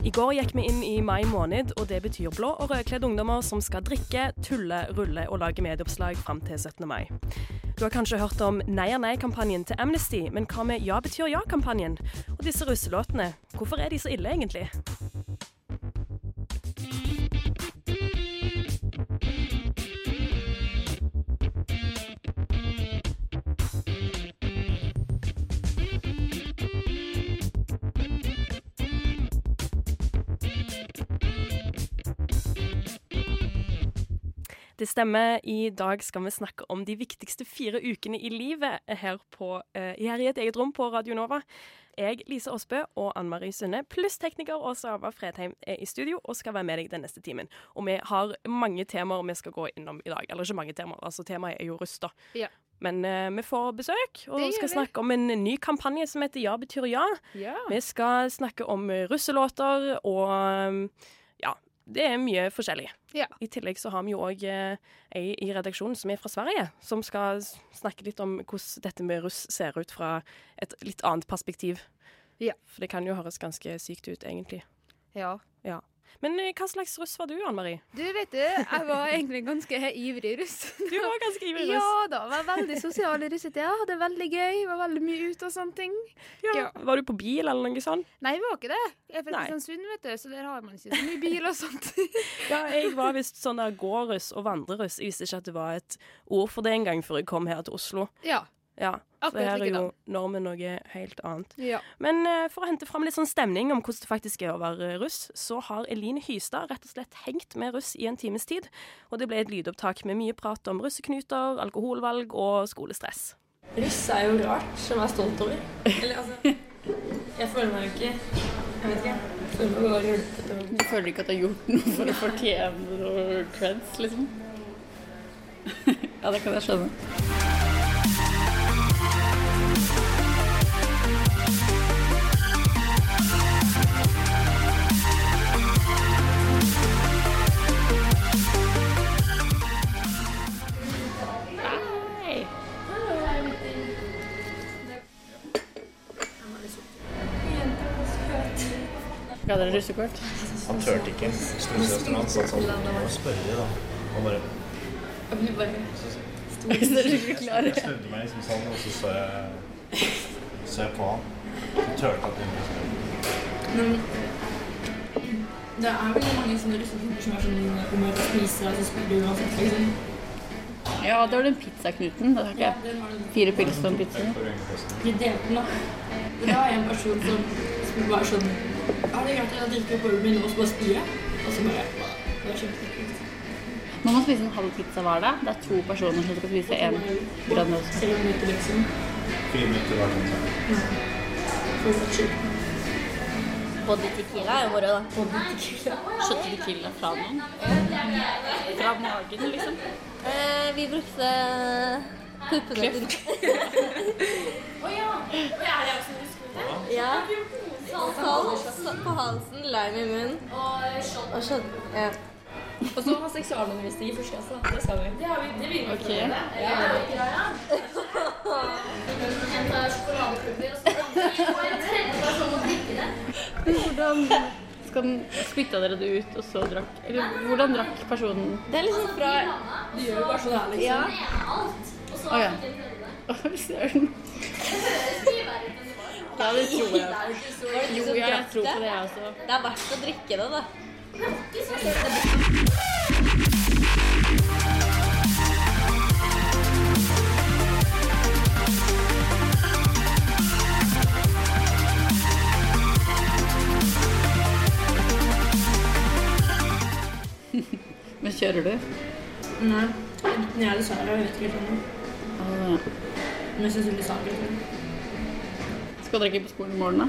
I går gikk vi inn i mai måned, og det betyr blå og rødkledde ungdommer som skal drikke, tulle, rulle og lage medieoppslag fram til 17. mai. Du har kanskje hørt om Nei er nei-kampanjen til Amnesty, men hva med Ja betyr ja-kampanjen? Og disse russelåtene, hvorfor er de så ille egentlig? Det stemmer. I dag skal vi snakke om de viktigste fire ukene i livet her, på, eh, her i et eget rom på Radio Nova. Jeg, Lise Aasbø og Ann Marie Sunde, pluss tekniker Åse Ava Fredheim, er i studio og skal være med deg den neste timen. Og vi har mange temaer vi skal gå innom i dag. Eller ikke mange temaer, altså temaet er jo russ, da. Ja. Men uh, vi får besøk, og vi skal vi. snakke om en ny kampanje som heter Ja betyr ja. Ja. Vi skal snakke om russelåter og det er mye forskjellig. Ja. I tillegg så har vi jo òg eh, ei i redaksjonen som er fra Sverige, som skal snakke litt om hvordan dette med russ ser ut fra et litt annet perspektiv. Ja. For det kan jo høres ganske sykt ut, egentlig. Ja. ja. Men eh, hva slags russ var du, Ann Marie? Du, vet du, jeg var egentlig ganske ivrig russ. Du var ganske ivrig russ. Ja da, var veldig sosial i russetida. Hadde det veldig gøy, var veldig mye ute og sånne ting. Ja. ja. Var du på bil eller noe sånt? Nei, det var ikke det. Jeg er fra. Kristiansund, vet du, så der har man ikke så mye bil og sånt. Ja, jeg var visst sånn der gåruss og vandreruss. Jeg visste ikke at det var et ord for det engang før jeg kom her til Oslo. ja. Ja, så Akkurat her er jo normen noe helt annet. ja. Men uh, for å hente fram litt sånn stemning om hvordan det faktisk er å være russ, så har Eline Hystad rett og slett hengt med russ i en times tid. Og det ble et lydopptak med mye prat om russeknuter, alkoholvalg og skolestress. Russ er jo rart, som jeg er stolt over. Eller altså Jeg føler meg jo ikke Jeg vet ikke. Jeg føler meg bare rølpete. Du føler ikke at du har gjort noe for å fortjene noe creds, liksom? ja, det kan jeg skjønne. Ga dere russekort? Han turte ikke. Storesøsteren hans sa sånn Må spørre da. Han bare Jeg blir bare Hvis dere ikke klarer Jeg snudde meg liksom sånn, og så så jeg, så jeg på han. Så turte at ikke. Men det er veldig mange sånne russeklubber som er sånn om å spise, og så spiller du uansett, liksom. Ja, det var den pizzaknuten. Da tok jeg fire pils og en pizza. Vi delte den, da. Det var en person som, bare var sånn Ja, det er greit, jeg drikker opp ølen nå og så bare. Og så bare Det var kjempeekkelt. Man må spise en halv pizza hver dag. Det er to personer som skal spise én Grandiosa. Tre minutter, liksom. Fire minutter hver å sjuk. Body tequila er jo moro, da. Skjøtte du tequila fra noen? Fra magen, liksom? Eh, vi brukte puppene til Ja. Salt på halsen, lime i munnen. Og skjønn... ja. Og så ha seksualundervisning i første klasse. Det skal vi. Det har vi. Det vil vi. Ok. Hvordan skal den spytta dere det ut, og så drakk Eller hvordan drakk personen Det er liksom fra Du gjør jo bare sånn her, liksom. Ja. Å ja. Å, søren. Ja, det tror jeg. Jo, jeg tror på det, jeg også. Det er verdt å drikke det, da. Men kjører du? Nei. Jeg er dessverre, jeg vet ikke helt det Ah, Men jeg syns det blir saker. Skal dere ikke på skolen i morgen, da?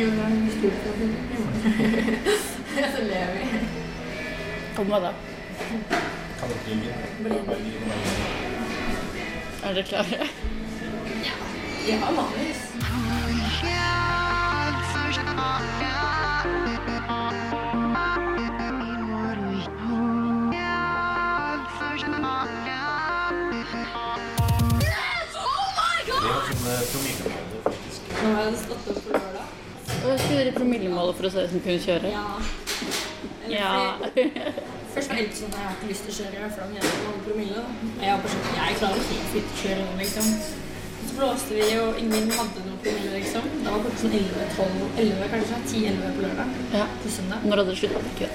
Jo, det er historie så lever vi. Kom hva da? Kan bli min? Velge nummer. Er dere klare? Ja, vanligvis. Faktisk. Nå hadde stått opp på lørdag. Og skulle dere promillemålet for å se hvem som kunne kjøre? Ja. Eller Ja. Først var det sånn at jeg har ikke lyst til å kjøre, for da mener jeg mange promille. Jeg var sånn, jeg klarer fint å kjøre nå, liksom. Så blåste vi, og ingen hadde noe promille, liksom. Da var klokken sånn 11-12, 11 kanskje, 10-11 på lørdag. Ja. På søndag. Når hadde dere sluttet å drikke?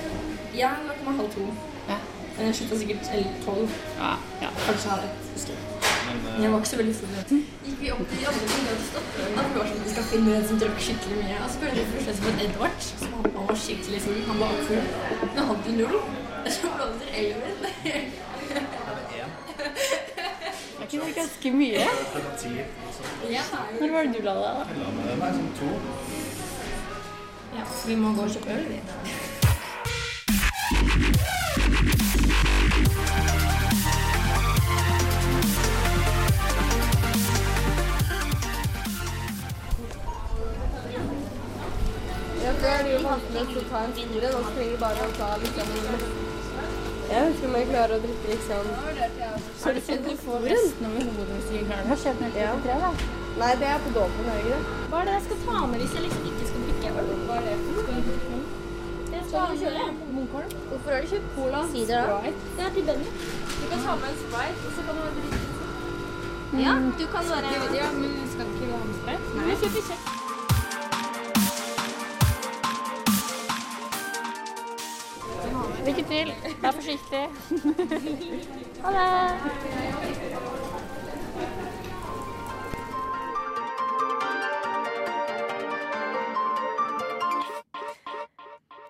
Ja, det var ikke halv to. Ja. Men jeg slutta sikkert 11-12. Ja, ja. Kanskje halv ett. Jeg. Men Men jeg var ikke så veldig forberedt. Gikk vi opp til de andre stoppet den. Da vi var sånn, vi skal finne en som drakk skikkelig mye. Og så ble det først het Edvard, som han, han var skikkelig full. Han var full. Men han hadde null. Så elven. Er ikke det ganske mye? Når var det du la deg, da? la meg sånn to. ja, vi må gå og kjøpe øl, vi. Før er det jo vanskelig å ta en stor en, og så trenger vi bare å ta liksom Jeg vet ikke om jeg klarer å drikke liksom Har du sett du får resten over hodet hvis du ikke klarer det? Kjøp kjøpt den Ja. tre, da? Nei, det er på dåpen, er det ikke det? Hva er det jeg skal ta med hvis jeg liksom ikke skal drikke øl? Hva er det for noe? Jeg skal med Munkholm. Hvorfor har du kjøpt cola? Sider, da? Det er til Benny. Du kan ta med en Sprite, og så kan du drikke Ja, du kan være Ja, men skal ikke ha med sprite? Nei. Lykke til. Vær forsiktig. Ha det.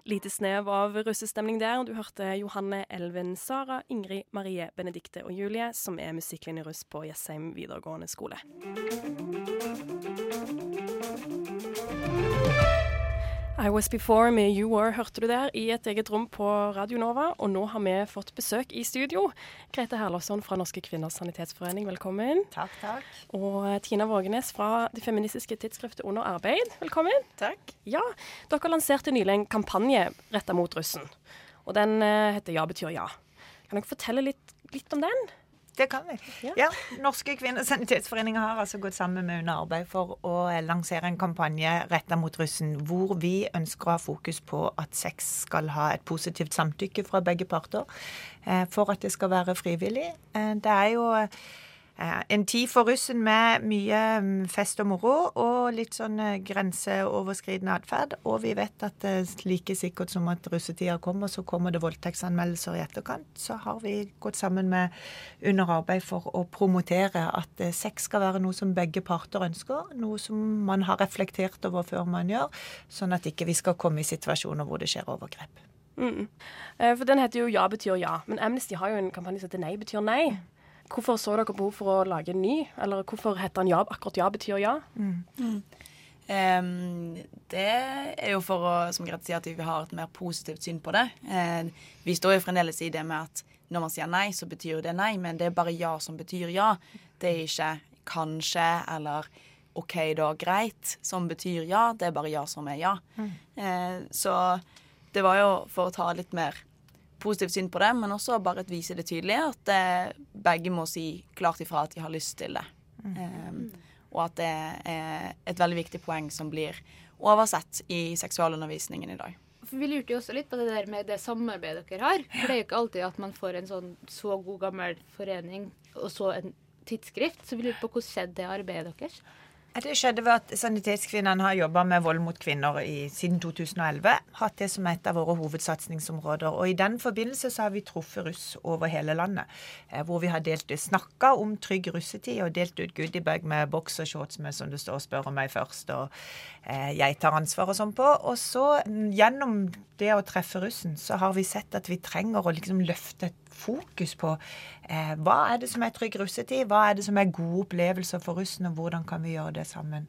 Lite snev av russestemning der. Du hørte Johanne Elven Sara, Ingrid Marie Benedikte og Julie, som er musikklinjeruss på Jessheim videregående skole. I Was Before med You Were hørte du der i et eget rom på Radio Nova, og nå har vi fått besøk i studio. Grete Herlovsson fra Norske Kvinners Sanitetsforening, velkommen. Takk, takk. Og Tina Vågenes fra det feministiske tidsskriftet Under arbeid, velkommen. Takk. Ja, dere lanserte nylig en kampanje retta mot russen. Og den eh, heter Ja betyr ja. Kan dere fortelle litt, litt om den? Det kan vi. Ja. Ja. Norske kvinners sanitetsforening har altså gått sammen med Under arbeid for å lansere en kampanje retta mot russen, hvor vi ønsker å ha fokus på at sex skal ha et positivt samtykke fra begge parter, eh, for at det skal være frivillig. Eh, Det er jo en tid for russen med mye mm, fest og moro og litt sånn eh, grenseoverskridende atferd. Og vi vet at eh, like sikkert som at russetida kommer, så kommer det voldtektsanmeldelser i etterkant. Så har vi gått sammen med Under arbeid for å promotere at eh, sex skal være noe som begge parter ønsker. Noe som man har reflektert over før man gjør, sånn at ikke vi skal komme i situasjoner hvor det skjer overgrep. Mm. For den heter jo Ja betyr ja, men Amnesty har jo en kampanje som heter Nei betyr nei. Hvorfor så dere behov for å lage en ny, eller hvorfor heter den Ja akkurat Ja betyr ja? Ehm, det er jo for å, som Grete sier, at vi har et mer positivt syn på det. Uh, vi står jo fremdeles i det med at når man sier nei, så betyr jo det nei, men det er bare ja som betyr ja. Det er ikke kanskje eller OK, da, greit, som betyr ja. Det er bare ja som er ja. Eh, så det var jo for å ta litt mer positivt syn på det, men også bare at vise det tydelig at eh, begge må si klart ifra at de har lyst til det. Um, og at det er et veldig viktig poeng som blir oversett i seksualundervisningen i dag. For Vi lurte jo også litt på det der med det samarbeidet dere har. For det er jo ikke alltid at man får en sånn så god gammel forening og så en tidsskrift. Så vi lurte på hvordan skjedde det arbeidet deres? Det skjedde ved at Sanitetskvinnene har jobba med vold mot kvinner i, siden 2011. Hatt det som et av våre hovedsatsingsområder. Og I den forbindelse så har vi truffet russ over hele landet. Eh, hvor vi har delt snakka om trygg russetid og delt ut goodiebag med boksershorts med som du står 'spør om meg først' og eh, 'jeg tar ansvar' og sånn på. Og så mm, gjennom det å treffe russen, så har vi sett at vi trenger å liksom løfte fokus på eh, hva er det som er trygg russetid, hva er det som er gode opplevelser for russen, og hvordan kan vi gjøre det sammen.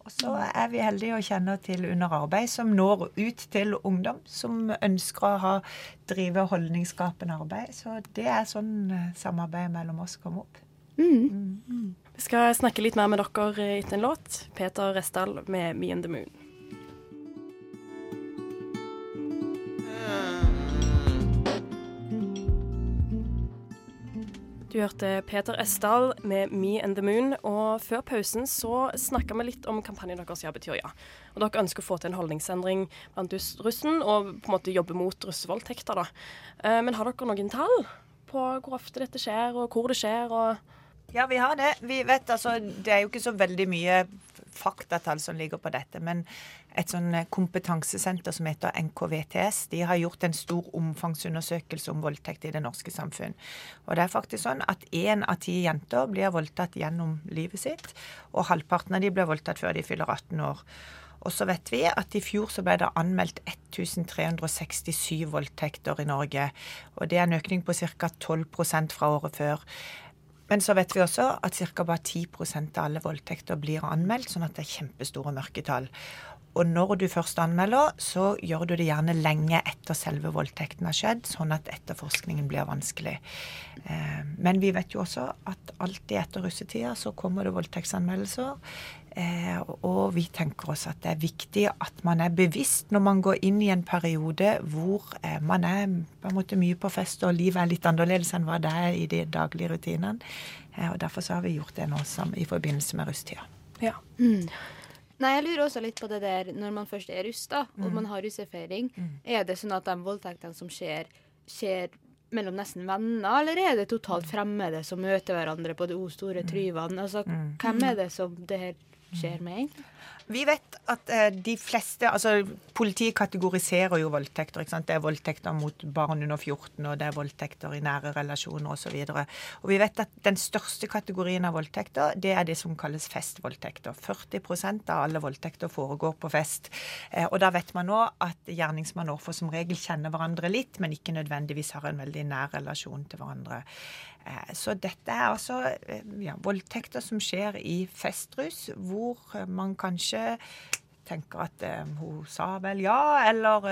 Og så er vi heldige og kjenner til Under arbeid, som når ut til ungdom som ønsker å ha, drive holdningsskapende arbeid. Så det er sånn eh, samarbeidet mellom oss kom opp. Vi skal snakke litt mer med dere etter en låt. Peter Restdal med 'Me and the Moon'. Du hørte Peter Esdal med 'Me and the Moon'. Og før pausen så snakka vi litt om kampanjen deres Ja betyr ja. Og dere ønsker å få til en holdningsendring blant russen, og på en måte jobbe mot russevoldtekter, da. Eh, Men har dere noen tall på hvor ofte dette skjer, og hvor det skjer, og Ja, vi har det. Vi vet altså, Det er jo ikke så veldig mye faktatall som ligger på dette, men et sånn kompetansesenter som heter NKVTS, de har gjort en stor omfangsundersøkelse om voldtekt i det norske samfunn. Og det er faktisk sånn at én av ti jenter blir voldtatt gjennom livet sitt, og halvparten av de blir voldtatt før de fyller 18 år. Og så vet vi at i fjor så ble det anmeldt 1367 voldtekter i Norge. Og det er en økning på ca. 12% fra året før. Men så vet vi også at ca. bare 10% av alle voldtekter blir anmeldt, sånn at det er kjempestore mørketall. Og når du først anmelder, så gjør du det gjerne lenge etter selve voldtekten har skjedd, sånn at etterforskningen blir vanskelig. Eh, Men vi vet jo også at alltid etter russetida så kommer det voldtektsanmeldelser. Eh, Og vi tenker oss at det er viktig at man er bevisst når man går inn i en periode hvor eh, man er på en måte mye på fest, og livet er litt annerledes enn hva det er i de daglige rutinene. Eh, Og derfor så har vi gjort det nå som, i forbindelse med rusttida. Ja. Nei, jeg lurer også litt på det der når man først er rusta, og Mm. man har russefeiring. Er det sånn at de voldtektene som skjer, skjer mellom nesten venner, eller er det totalt fremmede som møter hverandre på de store tryvene? Altså, hvem er det som det her skjer med, egentlig? Vi vet at eh, de fleste altså Politiet kategoriserer jo voldtekter. ikke sant? Det er voldtekter mot barn under 14, og det er voldtekter i nære relasjoner osv. Og, så og vi vet at den største kategorien av voldtekter, det er det som kalles festvoldtekter. 40% av alle voldtekter foregår på fest. Eh, og da vet man nå at gjerningsmann og offer som regel kjenner hverandre litt, men ikke nødvendigvis har en veldig nær relasjon til hverandre. Eh, Så dette er altså eh, ja, voldtekter som skjer i festrus, hvor eh, man kanskje tenker at hun sa vel ja, eller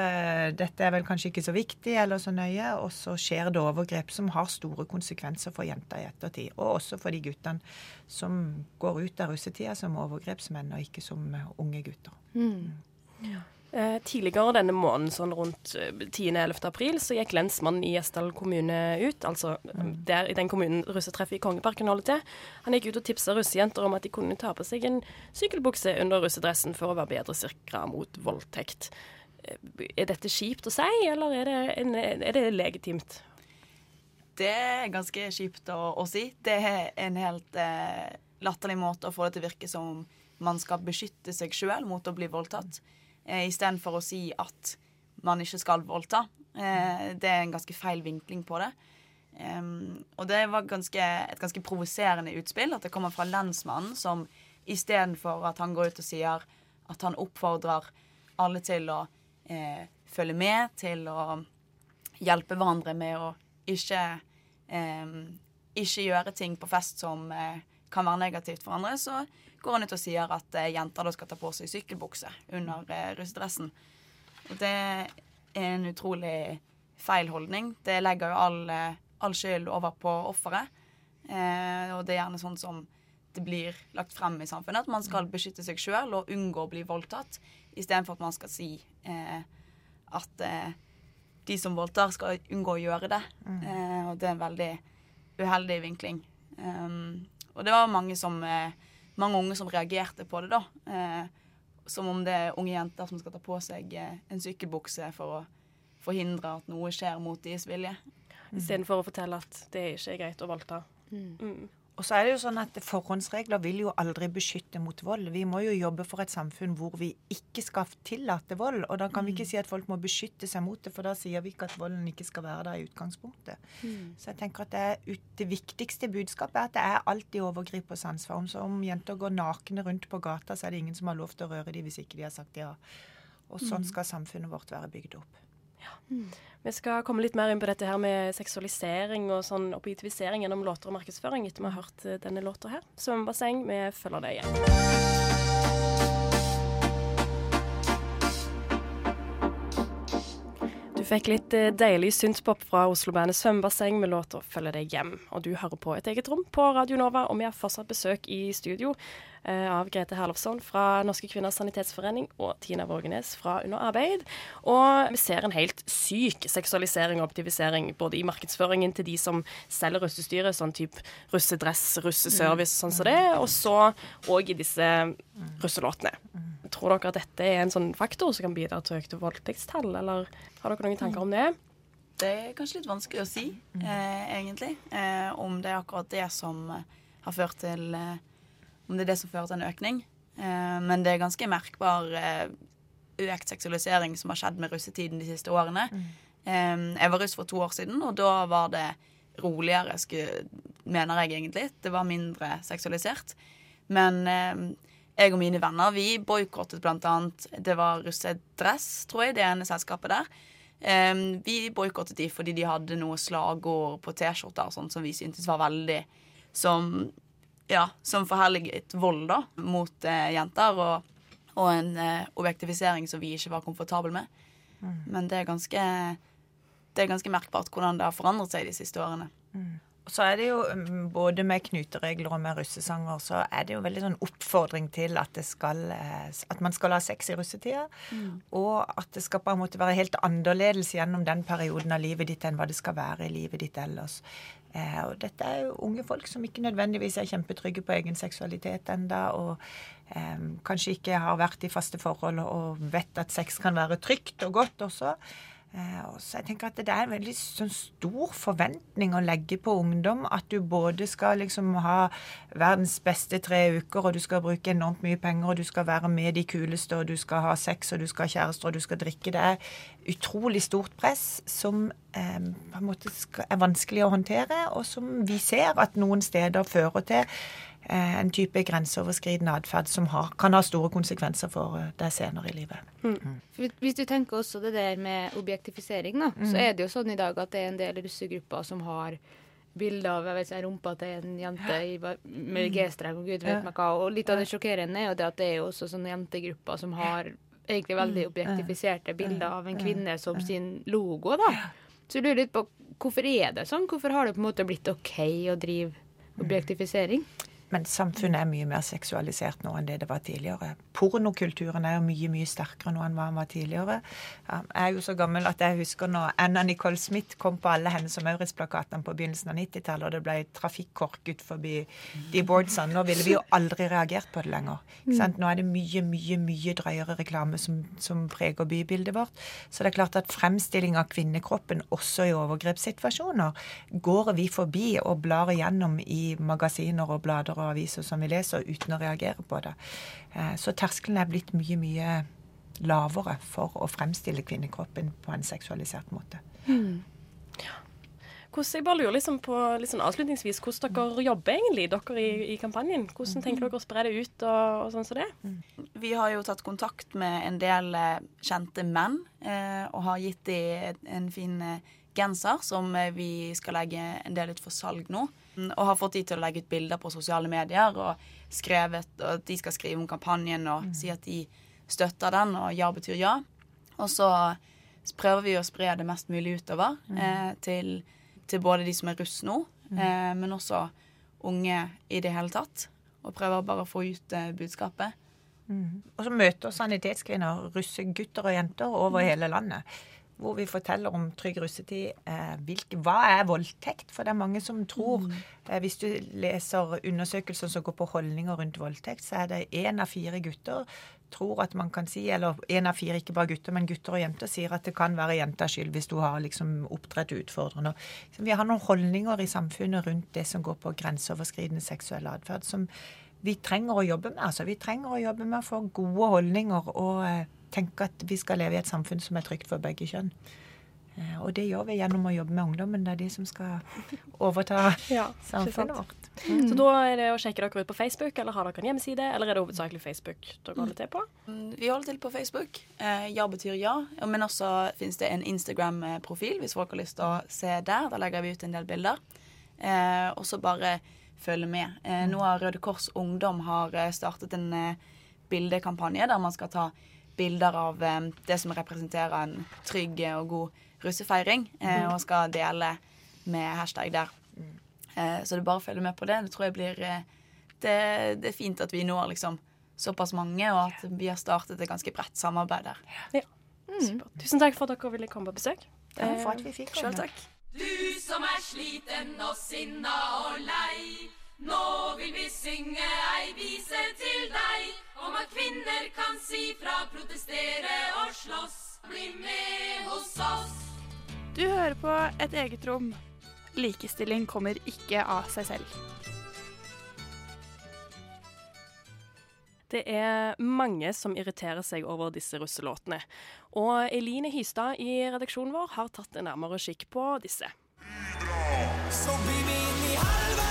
dette er vel kanskje ikke så viktig eller så nøye, og så skjer det overgrep som har store konsekvenser for jenta i ettertid. Og også for de guttene som går ut av russetida som overgrepsmenn, og ikke som unge gutter. Eh, tidligere denne måneden, sånn rundt eh, 10.-11. april, så gikk lensmannen i Gjesdal kommune ut, altså eh, der i den kommunen russetreffet i Kongeparken holder til. Han gikk ut og tipsa russejenter om at de kunne ta på seg en sykkelbukse under russedressen for å være bedre sikra mot voldtekt. Eh, Er dette kjipt å si, eller er det, en, er det legitimt? Det er ganske kjipt å, å si. Det er en helt eh, latterlig måte å få det til å virke som man skal beskytte seg sjøl mot å bli voldtatt, eh, istedenfor å si at man ikke skal voldta. Eh, det er en ganske feil vinkling på det. Um, og det var ganske, et ganske provoserende utspill at det kommer fra lensmannen, som istedenfor at han går ut og sier at han oppfordrer alle til å eh, følge med, til å hjelpe hverandre med å ikke, eh, ikke gjøre ting på fest som eh, kan være negativt for andre, så går han ut og sier at eh, jenter da skal ta på seg sykkelbukse under eh, russedressen. Og det er en utrolig feil holdning. Det legger jo all, eh, all skyld over på offeret. Eh, og det er gjerne sånn som det blir lagt frem i samfunnet, at man skal beskytte seg sjøl og unngå å bli voldtatt, istedenfor at man skal si eh, at eh, de som voldtar, skal unngå å gjøre det. Eh, og det er en veldig uheldig vinkling. Um, og det var mange, som, eh, mange unge som reagerte på det, da. Eh, som om det er unge jenter som skal ta på seg eh, en sykkelbukse for å forhindre at noe skjer mot deres vilje. Istedenfor å fortelle at det ikke er greit å voldta. Mm. Og så er det jo sånn at Forhåndsregler vil jo aldri beskytte mot vold. Vi må jo jobbe for et samfunn hvor vi ikke skal tillate vold. Og da kan vi ikke si at folk må beskytte seg mot det, for da sier vi ikke at volden ikke skal være der i utgangspunktet. Så jeg tenker at det, er ut, det viktigste budskapet er at det er alltid overgripers ansvar. Om, så om jenter går nakne rundt på gata, så er det ingen som har lov til å røre dem hvis ikke de har sagt ja. Og sånn Mm. skal samfunnet vårt være bygd opp. Vi skal komme litt mer inn på dette her med seksualisering og sånn objektivisering gjennom låter og markedsføring etter vi har hørt eh, denne låta her. Svømmebasseng, vi følger det igjen. Fikk litt eh, deilig synthpop fra Oslo-bandet Svømmebasseng med låta 'Følge deg hjem'. Og du hører på Et eget rom på Radio Nova, og vi har fortsatt besøk i studio eh, av Grete Herlofsson fra Norske kvinners sanitetsforening og Tina Vågenes fra Under arbeid. Og vi ser en helt syk seksualisering og optivisering både i markedsføringen til de som selger russestyret, sånn type russedress, russeservice, sånn som det, og så òg i disse russelåtene. Tror dere at dette er en sånn faktor som kan bidra til økte voldtektstall, eller har dere noen tanker om det? Det er kanskje litt vanskelig å si, eh, egentlig. Eh, om det er akkurat det som eh, har ført til eh, Om det er det som fører til en økning. Eh, men det er ganske merkbar eh, økt seksualisering som har skjedd med russetiden de siste årene. Eh, jeg var russ for to år siden, og da var det roligere, skulle, mener jeg egentlig. Det var mindre seksualisert. Men jeg og mine venner vi boikottet annet Det var russedress, tror jeg, det ene selskapet der. Um, vi boikottet de fordi de hadde noe slagord på T-skjorter som vi syntes var veldig Som ja, som forherliget vold da, mot eh, jenter. Og, og en eh, objektifisering som vi ikke var komfortable med. Men det er ganske Det er ganske merkbart hvordan det har forandret seg de siste årene. Og Så er det jo mm, både med knuteregler og med russesanger, så er det jo veldig sånn oppfordring til at, det skal, eh, at man skal ha sex i russetida. Og at det skal på en måte være helt annerledes gjennom den perioden av livet ditt enn hva det skal være i livet ditt ellers. Eh, og dette er jo unge folk som ikke nødvendigvis er kjempetrygge på egen seksualitet enda, og eh, kanskje ikke har vært i faste forhold og vet at sex kan være trygt og godt også. Eh, så jeg tenker at Det er en veldig sånn stor forventning å legge på ungdom. At du både skal liksom ha verdens beste tre uker, og du skal bruke enormt mye penger, og du skal være med de kuleste, og du skal ha sex, og du skal ha kjærester, og du skal drikke. Det er utrolig stort press som eh, på en måte skal, er vanskelig å håndtere, og som vi ser at noen steder fører til en type grenseoverskridende atferd som har, kan ha store konsekvenser for eh, deg senere i livet. Mm. Hvis du tenker også det der med objektifisering, da, så Mm. er det jo sånn i dag at det er en del russegrupper som har bilder av jeg vet ikke, rumpa til en jente i, med G-streng og gud vet Ja. meg hva. Og litt av det sjokkerende er jo det at det er jo også sånne jentegrupper som har egentlig veldig Mm. objektifiserte bilder av en kvinne som sin logo, da. Så jeg lurer litt på hvorfor er det sånn? Hvorfor har det på en måte blitt OK å drive objektifisering? Men samfunnet er mye mer seksualisert nå enn det det var tidligere. Pornokulturen er jo mye mye sterkere nå enn hva den var tidligere. Jeg er jo så gammel at jeg husker når Anna Nicole Smith kom på alle Hennes og Maurits-plakatene på begynnelsen av 90-tallet, og det ble trafikkork ut forbi de boardsene. Nå ville vi jo aldri reagert på det lenger. Nå er det mye, mye mye drøyere reklame som, som preger bybildet vårt. Så det er klart at fremstilling av kvinnekroppen også i overgrepssituasjoner går vi forbi og blar igjennom i magasiner og blader og aviser som vi leser, uten å reagere på det. Eh, Så terskelen er blitt mye, mye lavere for å fremstille kvinnekroppen på en seksualisert måte. Hvordan, jeg bare lurer liksom på sånn avslutningsvis, hvordan dere jobber egentlig, dere i, i kampanjen? Hvordan tenker dere å spre det ut og, og sånn som det? Vi har jo tatt kontakt med en del eh, kjente menn eh, og har gitt dem en fin eh, genser som vi skal legge en del ut for salg nå. Mm, Og har fått de til å legge ut bilder på sosiale medier og skrevet at de skal skrive om kampanjen og si at de støtter den, og ja betyr ja. Og så prøver vi å spre det mest mulig utover eh, til, til både de som er russ nå, eh, men også unge i det hele tatt. Og prøver bare å få ut eh, budskapet. Og så møter sanitetskvinner russegutter og jenter over hele landet. Hvor vi forteller om trygg russetid. Eh, hvilke, hva er voldtekt? For det er mange som tror eh, Hvis du leser undersøkelser som går på holdninger rundt voldtekt, så er det én av fire gutter tror at man kan si, eller én av fire, ikke bare gutter, men gutter og jenter sier at det kan være jentas skyld hvis du har liksom opptredd utfordrende. Så vi har noen holdninger i samfunnet rundt det som går på grenseoverskridende seksuell atferd, som vi trenger å jobbe med. Altså, vi trenger å jobbe med å få gode holdninger og eh, tenke at vi skal leve i et samfunn som er trygt for begge kjønn. Eh, og det gjør vi gjennom å jobbe med ungdommen. Det er de som skal overta Ja, samfunnet vårt. Så da er det å sjekke dere ut på Facebook, eller har dere en hjemmeside, eller er det hovedsakelig Facebook dere holder til på? Mm, Vi holder til på Facebook. Eh, ja betyr ja. Men også finnes det en Instagram-profil hvis folk har lyst til å se der. Da legger vi ut en del bilder. Eh, og så bare følge med. Eh, nå har Røde Kors Ungdom har startet en bildekampanje der man skal ta bilder av eh, det som representerer en trygg og god russefeiring, eh, Mhm. og skal dele med hashtag der. Eh, så det er bare å følge med på det. Det tror jeg blir eh, det, det er fint at vi når liksom såpass mange, og at vi har startet et ganske bredt samarbeid der. Ja. Mm. Tusen takk for at dere ville komme på besøk. Takk for at vi fikk komme. Selv takk. Du som er sliten og sinna og lei. Nå vil vi synge ei vise til deg om at kvinner kan si fra, protestere og slåss. Bli med hos oss. Du hører på Et eget rom. Likestilling kommer ikke av seg selv. Det er mange som irriterer seg over disse russelåtene. Og Eline Hystad i redaksjonen vår har tatt en nærmere kikk på disse. Så bli med inn i helvete.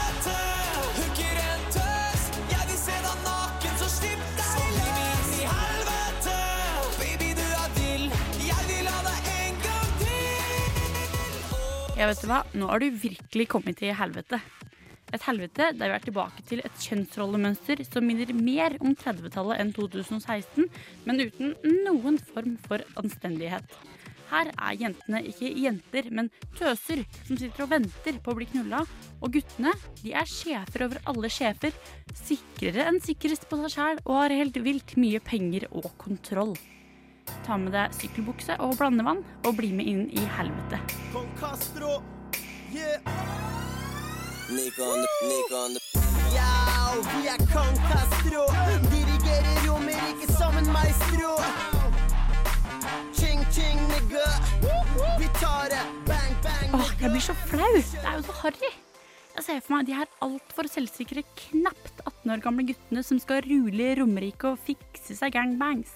Ja, vet du hva? Nå har du virkelig kommet til helvete. Et helvete der vi er tilbake til et kjønnsrollemønster som minner mer om 30-tallet enn 2016, men uten noen form for anstendighet. Her er jentene ikke jenter, men tøser som sitter og venter på å bli knulla. Og guttene de er sjefer over alle sjefer, sikrere enn sikrest på seg sjæl og har helt vilt mye penger og kontroll. Ta med deg sykkelbukse og blandevann og bli med inn i helvete. Kong Castro. Yeah. Nikon, on the, Nico on the Yo, vi er kong Castro. Dirigerer Romerike som en maestro. Ching, ching, nigga. Vi tar det. Bang, bang, Åh, jeg blir så flau. Det er jo så harry. Jeg ser for meg de her altfor selvsikre, knapt 18 år gamle guttene som skal rule Romerike og fikse seg gangbangs.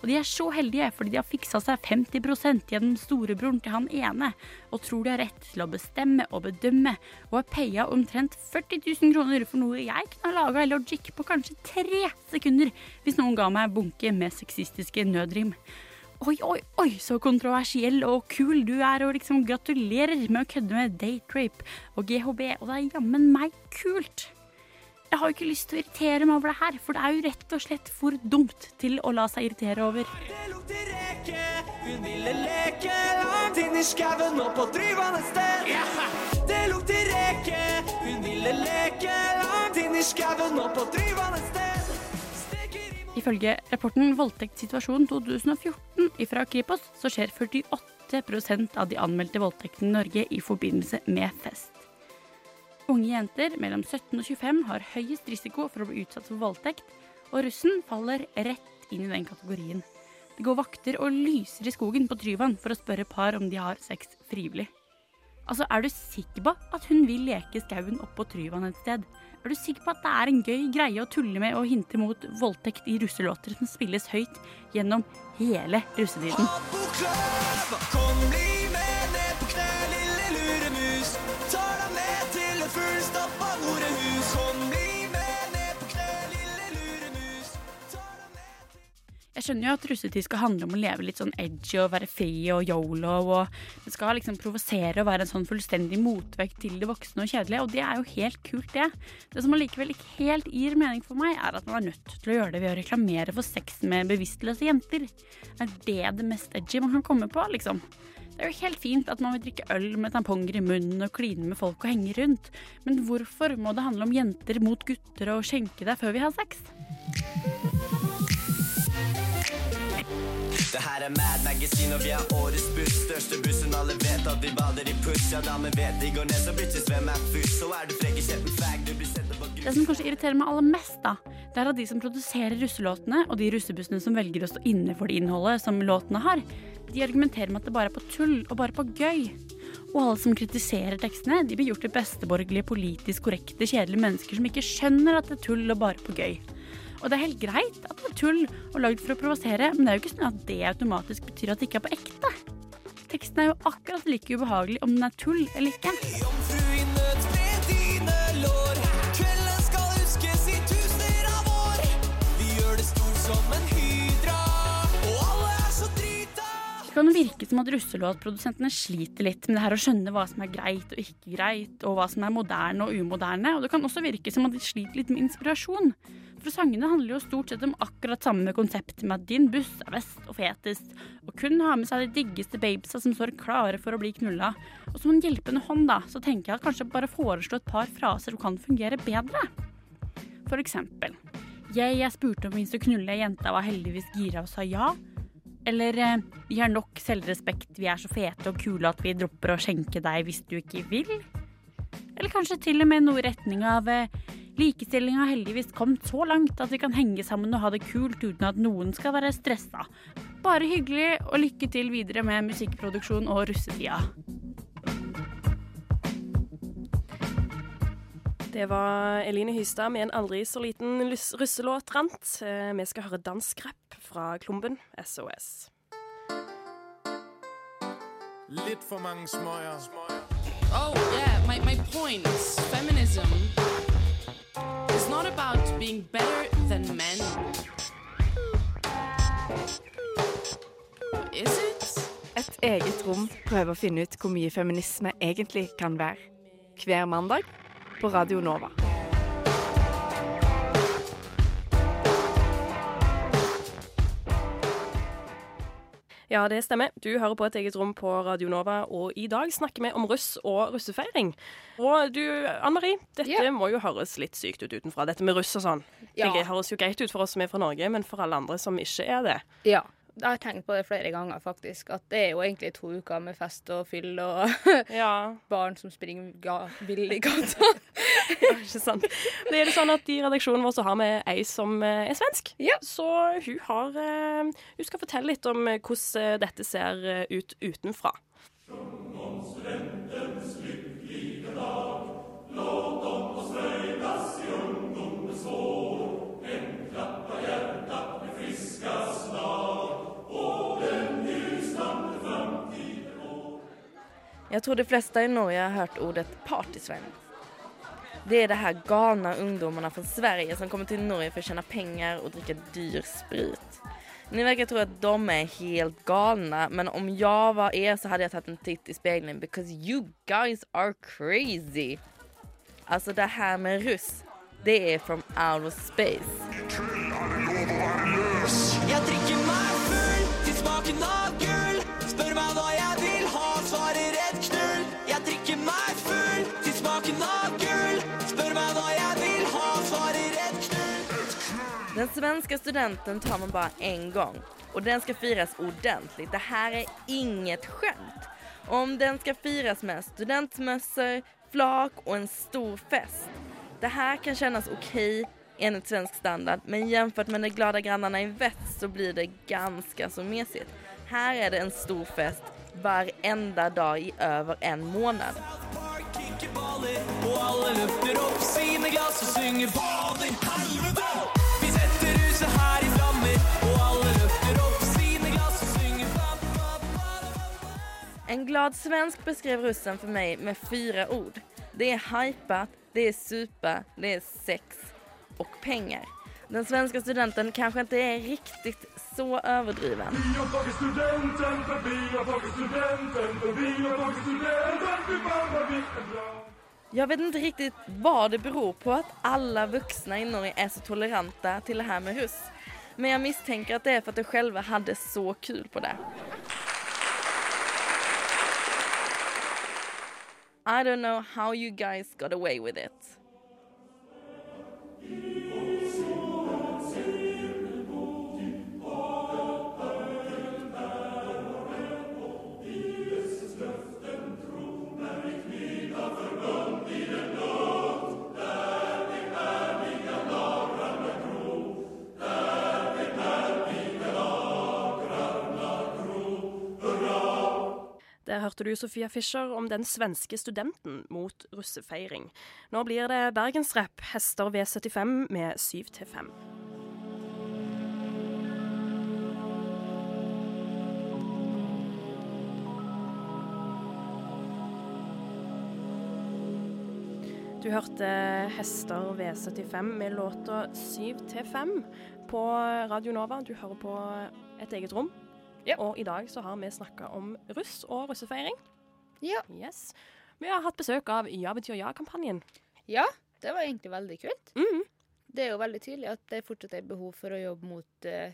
Og de er så heldige fordi de har fiksa seg 50% gjennom storebroren til han ene, og tror de har rett til å bestemme og bedømme, og har paya omtrent 40 000 kroner for noe jeg kunne ha laga logic på kanskje tre sekunder hvis noen ga meg en bunke med sexistiske nødrim. Oi, oi, oi, så kontroversiell og kul du er, og liksom gratulerer med å kødde med date rape og GHB, og det er jammen meg kult. Jeg har jo ikke lyst til å irritere meg over det her, for det er jo rett og slett for dumt til å la seg irritere over. Det lukter reke. Hun ville leke langt inn i skauen og på drivende sted. Det lukter reke. Hun ville leke langt inn i skauen og på drivende sted. Ifølge rapporten Voldtektssituasjon 2014 fra Kripos, så skjer 48% av de anmeldte voldtektene i Norge i forbindelse med fest. Unge jenter mellom 17 og 25 har høyest risiko for å bli utsatt for voldtekt, og russen faller rett inn i den kategorien. Det går vakter og lyser i skogen på Tryvann for å spørre par om de har sex frivillig. Altså, Er du sikker på at hun vil leke skauen oppå Tryvann et sted? Er du sikker på at det er en gøy greie å tulle med og hinte mot voldtekt i russelåter som spilles høyt gjennom hele russetiden? Kom bli med ned på kne, lille luremus. Tar deg med til et fullstappa Jeg skjønner jo at russetid skal handle om å leve litt sånn edgy og være fri og yolo. og Det skal liksom provosere og være en sånn fullstendig motvekt til det voksne og kjedelige. Og det er jo helt kult, det. Det som allikevel ikke helt gir mening for meg, er at man er nødt til å gjøre det ved å reklamere for sex med bevisstløse jenter. Er det det mest edgy man kan komme på, liksom? Det er jo helt fint at man vil drikke øl med tamponger i munnen og kline med folk og henge rundt, men hvorfor må det handle om jenter mot gutter og skjenke deg før vi har sex? Det her er Mad Magazine, og vi er årets buss. Største bussen, alle vet at vi bader i puss. Ja, damer vet de går ned, så bitches, hvem er fuss? Så er du frekk i kjeppen, fag, du blir sendt på grunn. Det som kanskje irriterer meg aller mest, da, det er at de som produserer russelåtene, og de russebussene som velger å stå inne for det innholdet som låtene har, de argumenterer med at det bare er på tull og bare på gøy. Og alle som kritiserer tekstene, de blir gjort til besteborgerlige, politisk korrekte, kjedelige mennesker som ikke skjønner at det er tull og bare på gøy. Og det er helt greit at det er tull og lagd for å provosere, men det er jo ikke sånn at det automatisk betyr at det ikke er på ekte. Teksten er jo akkurat like ubehagelig om den er tull eller ikke. Jomfru i nød med dine lår. Kan det virke som at russelåtprodusentene sliter litt med det her å skjønne hva som er greit og ikke greit, og hva som er moderne og umoderne. Og det kan også virke som at de sliter litt med inspirasjon. For sangene handler jo stort sett om akkurat samme konsept med at din buss er best og fetest, og kun har med seg de diggeste babesa som står klare for å bli knulla. Og som en hjelpende hånd, da, så tenker jeg at kanskje bare foreslå et par fraser som kan fungere bedre. For eksempel. Jeg, jeg spurte om vi skulle knulle, jenta var heldigvis gira og sa ja. Eller eh, vi har nok selvrespekt, vi er så fete og kule at vi dropper å skjenke deg hvis du ikke vil. Eller kanskje til og med noe i retning av eh, likestilling har heldigvis kommet så langt at vi kan henge sammen og ha det kult uten at noen skal være stressa. Bare hyggelig, og lykke til videre med musikkproduksjon og russetida. Det var Eline Hystad med en aldri så liten russelåt rant. Eh, Vi skal høre dansk rapp fra Klumben SOS. Litt for mange smøyer. Oh, yeah, my, my point is feminism is not about being better than men. Is it? Et eget rom prøver å finne ut hvor mye feminisme egentlig kan være. Hver mandag på Radio Nova. Ja, det stemmer. Du hører på et eget rom på Radio Nova, og i dag snakker vi om russ og russefeiring. Og du, Anne Marie, dette må jo høres litt sykt ut utenfra, dette med russ og sånn. Ja. Det høres jo greit ut for oss som er fra Norge, men for alle andre som ikke er det. Ja. Jeg har tenkt på det flere ganger, faktisk. At det er jo egentlig to uker med fest og fyll og barn som springer ga vill i gata. ikke sant. Det er det sånn at I redaksjonen vår så har vi ei som eh, er svensk. Så hun, har, eh, hun skal fortelle litt om eh, hvordan dette ser ut utenfra. Jag tror de fleste i Norge har hørt ordet partysvenn. Det er det her galna ungdommene fra Sverige som kommer til Norge for å tjene penger og drikke dyr sprit. Ni virker tro at de er helt galna, men om jeg var er så hadde jeg tatt en titt i speilet. because you guys are crazy. Alltså det her med russ, det er from out of space. Jeg drikker Den svenska studenten tar man bara en gång och den ska firas ordentligt. Det här är inget skämt. Om den ska firas med studentmössor, flak och en stor fest. Det här kan kännas okej enligt svensk standard men jämfört med de glada grannarna i väst så blir det ganska så mesigt. Här är det en stor fest varenda dag i över en månad. Og alle løfter opp sine glass og synger ball En glad svensk beskrev russen för mig med fyra ord. Det är hypat, det är supa, det är sex och pengar. Den svenska studenten kanske inte är riktigt så överdriven. Bra. Jag vet inte riktigt vad det beror på att alla vuxna i Norge är så toleranta till det här med russ. Men jag misstänker att det är för att de själva hade så kul på det. I don't know how you guys got away with it. Hørte du Sofia Fischer om den svenske studenten mot russefeiring. Nå blir det bergensrapp, hester V75 med 7 til 5. Du hørte Hester V75 med låta 7 til 5 på Radio Nova. Du hører på Et eget rom. Og i dag så har vi snakka om russ og russefeiring. Ja. Yes. Vi har hatt besøk av Ja betyr ja-kampanjen. Ja, det var egentlig veldig kult. Mm. Det er jo veldig tydelig at det fortsatt er behov for å jobbe mot uh,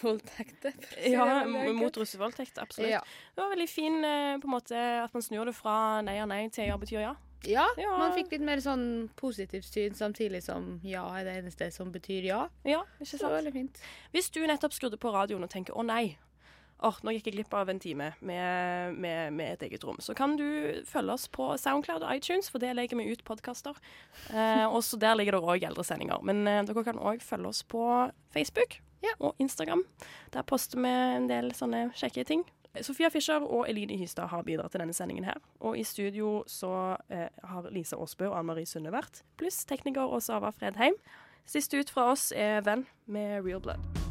voldtekter. Ja, mot russevoldtekt. Absolutt. Ja. Det var veldig fin eh, på en måte at man snur det fra nei og nei til ja betyr ja. Ja, Ja. man fikk litt mer sånn positivt syn, samtidig som ja er det eneste som betyr ja. Ja, ikke Så sant? veldig fint. Hvis du nettopp skrudde på radioen og tenker 'å nei', åh, nå gikk jeg glipp av en time med, med, med et eget rom, så kan du følge oss på Soundcloud og iTunes, for det legger vi ut podkaster. Eh, og så der ligger det òg eldresendinger. Men eh, dere kan òg følge oss på Facebook og Instagram. Der poster vi en del sånne kjekke ting. Sofia Fischer og Eline Hystad har bidratt til denne sendingen her. Og i studio så eh, har Lisa Aasbø og Anne Marie Sunde vært, pluss tekniker og Sava Fredheim. Sist ut fra oss er Venn med Real Blood.